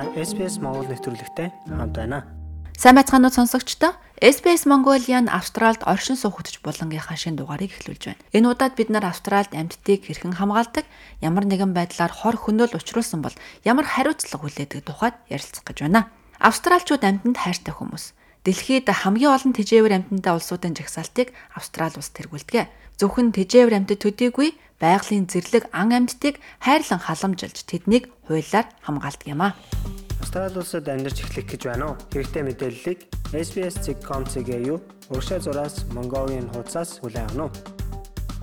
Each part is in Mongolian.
Та SPS Монгол нэвтрүүлэгтэй хамт байна. Сайн байцгаанууд сонсогчдоо SBS Mongolian Австралид оршин хөтөч булангийнхаа шин дугаарыг эхлүүлж байна. Энэ удаад бид нар Австралид амьдтыг хэрхэн хамгаалдаг, ямар нэгэн байдлаар хор хөнөөл учруулсан бол ямар хариуцлага хүлээдэг тухайд ярилцах гэж байна. Австралчууд амьтанд хайртай хүмүүс. Дэлхийд хамгийн олон тэжээвэр амьтантай улсуудын жагсаалтыг Австрали улс тэргүүлдэг. Зөвхөн тэжээвэр амьтад төдийгүй байгалийн зэрлэг ан амьтдыг хайрлан халамжилж тэднийг хуулиар хамгаалдаг юм а. Австрали улсад амьдарч эхлэх гэж байна уу? Хэрэгтэй мэдээллийг SBS.com.cg юу урагшаа зураас Mongolian хуудасаас хүлээн авах нь.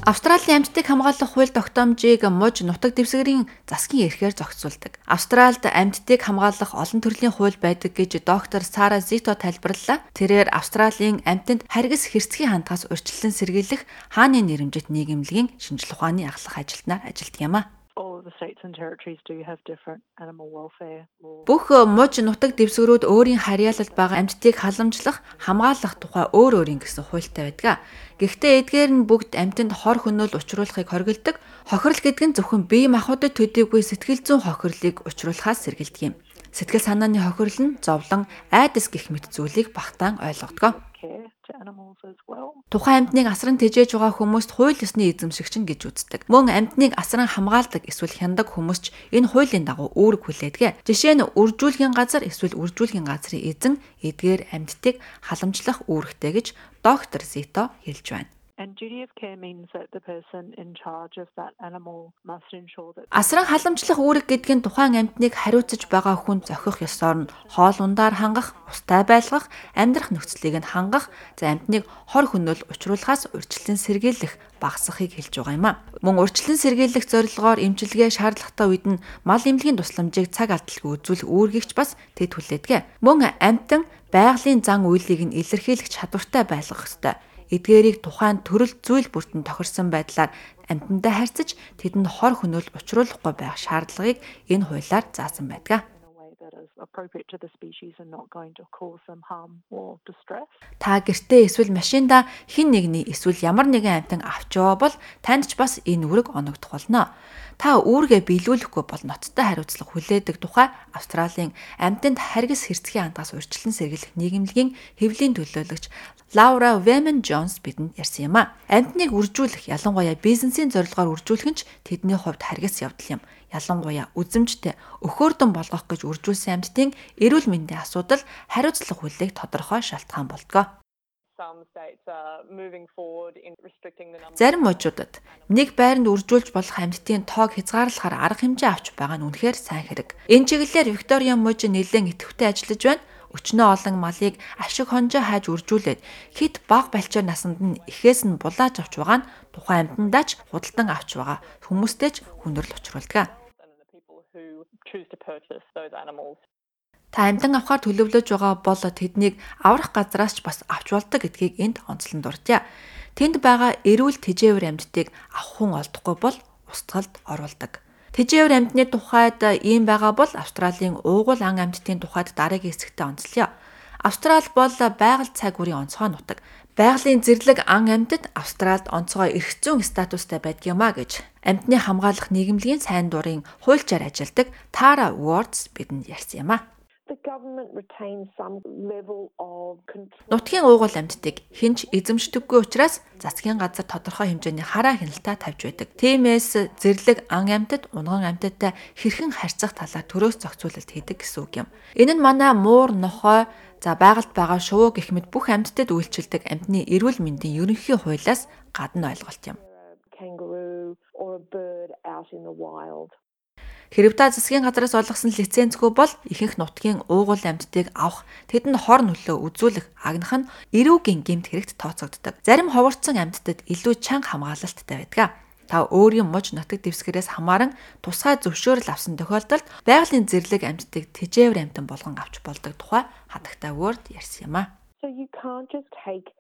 Австралийн амьтдыг хамгаалах хууль тогтоомжийг муж нутаг дэвсгэрийн засгийн эрхээр зохицуулдаг. Австральд амьтдыг хамгаалах олон төрлийн хууль байдаг гэж доктор Сара Зито тайлбарллаа. Тэрээр Австралийн амьтанд харгас хэрцгий хандгаас урьдчилан сэргийлэх хааны нэрэмжит нийгэмлэгийн шинжлэх ухааны ахлах ажилтнаар ажилладаг юм а Бүх муж нутаг дэвсгэрүүд өөрийн харьяалалд байгаа амьтдыг халамжлах, хамгаалах тухай өөр өөрийн гэсэн хуультай байдаг. Гэхдээ эдгээр нь бүгд амьтанд хор хөнөөл учруулахыг хориглодог. Хохирол гэдэг нь зөвхөн бие махбодод төдийгүй сэтгэл зүйн хохирлыг учруулахаас сэргийлдэг юм. Сэтгэл санааны хохирол нь зовлон, айдас гэх мэт зүйлийг багтаан ойлгодог. Тухайн амьтныг асран тэжээж байгаа хүмүүст хууль ёсны эзэмшигч нь гэж үздэг. Мөн амьтныг асран хамгаалдаг эсвэл хяндаг хүмүүс ч энэ хуулийн дагуу үүрэг хүлээдэг. Жишээ нь үржүүлгийн газар эсвэл үржүүлгийн газрын эзэн эдгээр амьтдыг халамжлах үүрэгтэй гэж доктор Зито хэлж байна. Асран халамжлах үүрэг нь тухайн амьтныг хариуцаж байгаа хүн зохих ёсоор нь хоол ундаар хангах, устай байлгах, амьдрах нөхцөлийг нь хангах, за амьтныг хор хөнөөл учруулахаас урьдчилан сэргийлэх багасхахыг хэлж байгаа юм а. Мөн урьдчилан сэргийлэх зорилгоор эмчилгээ шаардлагатай үед нь мал эмнэлгийн тусламжийг цаг алдалгүй үзүүлэх үүргийгч бас тэд хүлээдэг. Мөн амьтан байгалийн зан үйлийг нь илэрхийлэх чадвартай байлгах ёстой эдгээрийг тухайн төрөл зүйл бүртэн тохирсон байдлаар амьтандаа харьцаж тэдэнд хор хөнөөл учруулахгүй байх шаардлагыг энэ хуулиар заасан байдаг appropriate to the species and not going to cause them harm or distress. Та гэртээ эсвэл машинда хин нэгний эсвэл ямар нэгэн амьтан авч яваа бол танд ч бас энэ үүрэг оногдох болно. Та үүргээ биелүүлэхгүй бол ноцтой хариуцлага хүлээдэг тухай Австралийн амьтанд харгас хэрцгий хандгаас урьдчилан сэргийлэх нийгэмлэгийн хэвлийн төлөөлөгч Лаура Вемен Джонс бидэнд ярьсан юм а. Амьтныг үржүүлэх ялангуяа бизнесийн зорилгоор үржүүлэх нь тэдний хувьд харгас явдал юм ялангуяа үзэмжтэй өхөөрдөн болгох гэж үржүүлсэн амьтдын эрүүл мэндийн асуудал хариуцлага хүлээх тодорхой шалтгаан болдгоо. Зарим мужуудад нэг байранд үржүүлж болох амьтдын тоог хязгаарлахаар арга хэмжээ авч байгаа нь үнэхээр сайн хэрэг. Энэ чиглэлээр Виктория муж нэлээд идэвхтэй ажиллаж байна өчнөө олон малыг ашиг хонжоо хайж үржүүлээд хит баг балчаар насанд нь эхээс нь булааж авч байгаа нь тухайн амьтандаа ч худалдан авч байгаа хүмүүстэй ч хүндрэл учруулдаг. Та амьтан авахар төлөвлөж байгаа бол тэднийг аврах газраас ч бас авч болдог гэдгийг энд онцлон дурдъя. Тэнд байгаа эрүүл тэжээвэр амьтдыг авах хүн олдохгүй бол устгалд оруулдаг. Тэжээвэр амьтны тухайд ийм байгаа бол Австралийн уугуул ан амьтдын тухайд дараагийн хэсэгтээ онцлоё. Австрали бол байгаль цаг үрийн онцгой нутаг. Байгалийн зэрлэг ан амьтад Австралид онцгой эрх зүйн статустай байдаг юм а гэж амьтны хамгаалах нийгэмлэгийн сайн дурын хуульчаар ажилладаг Tara Wards бидэнд ярьсан юм а. Нутгийн уугуул амьтдыг хинч эзэмшдэггүй учраас засгийн газар тодорхой хэмжээний хараа хяналтаа тавьж байдаг. Тиймээс зэрлэг ан амьтад унган амьтадтай хэрхэн харьцах талаар төрөөс зохицуулалт хийдэг гэсэн үг юм. Энэ нь манай муур нохой за байгальд байгаа шувуу гэх мэт бүх амьтдад үйлчилдэг амьтны эрүүл мэндийн ерөнхий хуулиас гадна ойлголт юм. Хэрв та засгийн газраас олгосон лицензгүй бол ихэнх нутгийн уугуул амьтдыг авах, тэдэнд хор нөлөө үзүүлэх агнах нь эрүүгийн гэмт хэрэгт тооцогддог. Зарим ховорцсон амьтдад илүү чанга хамгаалалттай байдаг. Та өөрийн муж нутаг дэвсгэрээс хамааран тусгай зөвшөөрөл авсан тохиолдолд байгалийн зэрлэг амьтдыг тэжээвэр амьтан болгон авч болдог тухай хатагтай word ярьсан юм а. So you can't just take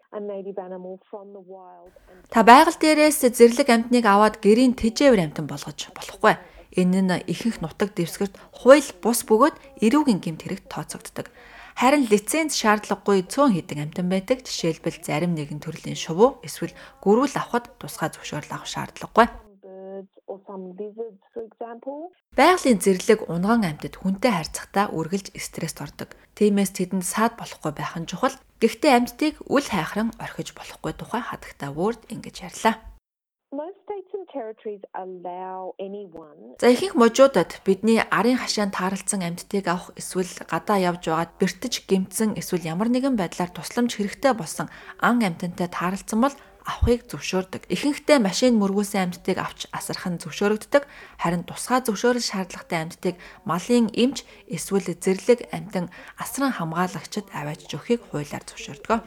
Та байгаль дээрээс зэрлэг амьтныг аваад гэрийн тэжээвэр амьтан болгож болохгүй Энэ нь ихэнх нутаг дэвсгэрт хууль бус бөгөөд эрүүгийн гэмт хэрэгт тооцогддог. Харин лиценз шаардлагагүй цөөн хідэн амтан байдаг. Жишээлбэл зарим нэгэн төрлийн шувуу эсвэл гөрүүл авахд тусгай зөвшөөрөл авах шаардлагагүй. or some lizards, for example. Байгалийн зэрлэг унган амьтад хүнтэй харьцахдаа үргэлж стресст ордог. Тиймээс тэдэнд саад болохгүй байх нь чухал. Гэхдээ амьтдыг үл хайхран орхиж болохгүй тухай хатагтай Word ингэж ярьлаа. За ихэнх можуудад бидний арын хашаанд тааралцсан амьтдыг авах эсвэл гадаа явж байгаад бэртэж гэмтсэн эсвэл ямар нэгэн байдлаар тусламж хэрэгтэй болсон ан амьтантай тааралцсан бол авахыг зөвшөөрдөг. Ихэнхдээ машин мөргүүлсэн амьтдыг авч асрах нь зөвшөөрөгддөг. Харин тусгай зөвшөөрөл шаардлагатай амьтдыг малын эмч эсвэл зэрлэг амьтан асран хамгаалагчид аваачж өгөхийг хуулиар зөвшөөрдөг.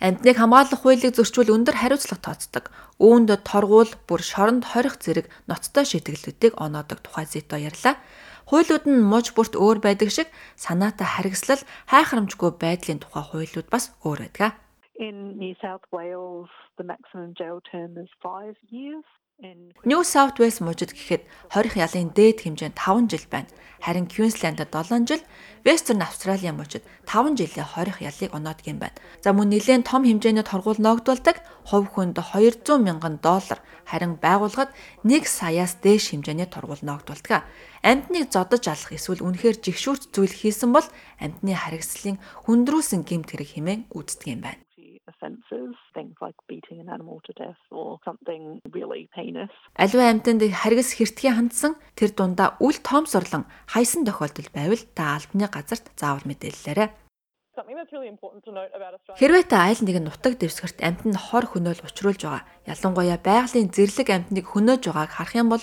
Амьтныг хамгаалах хуулийг зөрчвөл өндөр хариуцлага тооцдог. Үүнд торгуул, бүр шоронд хорих зэрэг ноцтой шийтгэлүүдийг оноодог тухай зэто ярьлаа. Хуулиуд нь мууч бүрт өөр байдаг шиг санаатай харгислал, хайхрамжгүй байдлын тухай хуулиуд бас өөр байдаг. In New South Wales, the maximum jail term is five years. In New South Wales мужид гэхэд хорих ялын дээд хэмжээ нь 5 жил байна. Харин Queensland-д 7 жил, Western Australia мужид 5 жилийн хорих ялыг оноодог юм байна. За мөн нэлээд том хэмжээний торгуул ногдуулдаг хувь хүнд 200 мянган доллар, харин байгууллагад 1 саяас дээш хэмжээний торгуул ногдуулдаг. Амьтныг зодож алах эсвэл үнэхээр жигшүүрт зүйл хийсэн бол амьтны харгислалын хүндрүүлсэн гэмт хэрэг хэмээн үздэг юм байна. Like beating an animal to death or something really heinous. Аливаа амьтанд харгас хэртгий хандсан тэр дундаа үл тоомсорлон хайсан тохиолдол байвал та албаны газарт заавал мэдээллээрэй. Хэрвээ та айл нэгэн нутаг дэвсгэрт амьтанд хор хөнөөл учруулж байгаа, ялангуяа байгалийн зэрлэг амьтныг хөнөөж байгааг харах юм бол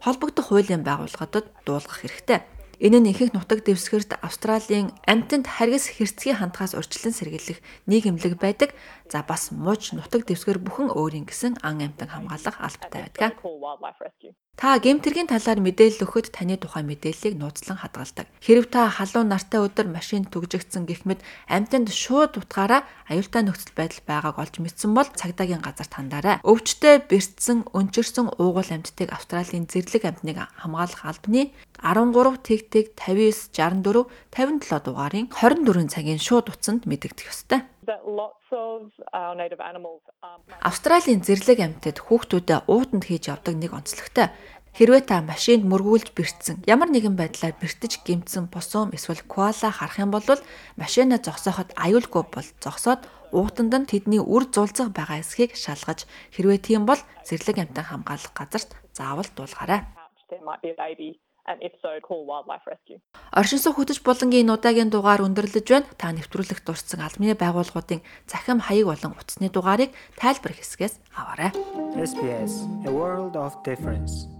холбогдох хуулийн байгууллагуудад дуулгах хэрэгтэй. Энэ нь ихэнх нутаг дэвсгэрт Австралийн амьтанд харгас хэрцгий хандхаас урьдчилан сэргийлэх нийгэмлэг байдаг. За бас мууч нутаг дэвсгэр бүхэн өөрийн гэсэн ан амьтан хамгаалах албатай байдаг. Та гемтэргийн талаар мэдээлэл өгөхөд таны тухай мэдээллийг нууцлан хадгалдаг. Хэрв та халуун нартай өдөр машин түгжигдсэн гэх мэт амьтанд шууд утгаараа аюултай нөхцөл байдал байгааг олж мэдсэн бол цагдаагийн газарт хандаарай. Өвчтөе бэртсэн, өнчирсэн уугуул амьтдыг Австралийн зэрлэг амьтныг хамгаалах албаны 13 тэг тэг 59 64 57 дугаарын 24 цагийн шууд утсанд мэдэгдэх ёстой. Are Австралийн зэрлэг амьтад хүүхдүүдэд уутанд хийж явдаг нэг онцлогтой. Хэрвээ та машинд мөргүүлж бэртсэн ямар нэгэн байдлаар бэртэж гимтсэн босуум эсвэл коала харах юм бол машинаа зогсооход аюулгүй бол зогсоод уутанд нь тэдний үр зулцах байгаа эсхийг шалгаж хэрвээ тийм бол зэрлэг амьтан хамгаалах газарт заавал дуулгаарай. there might be a baby, and if so, call wildlife rescue. Оршин суух хөтөч булангийн энэ удаагийн дугаар өндөрлөж байна. Та нэвтрүүлэх дурдсан албаны байгууллагуудын захим хаяг болон утасны дугаарыг тайлбар хэсгээс аваарай. SBS A World of Difference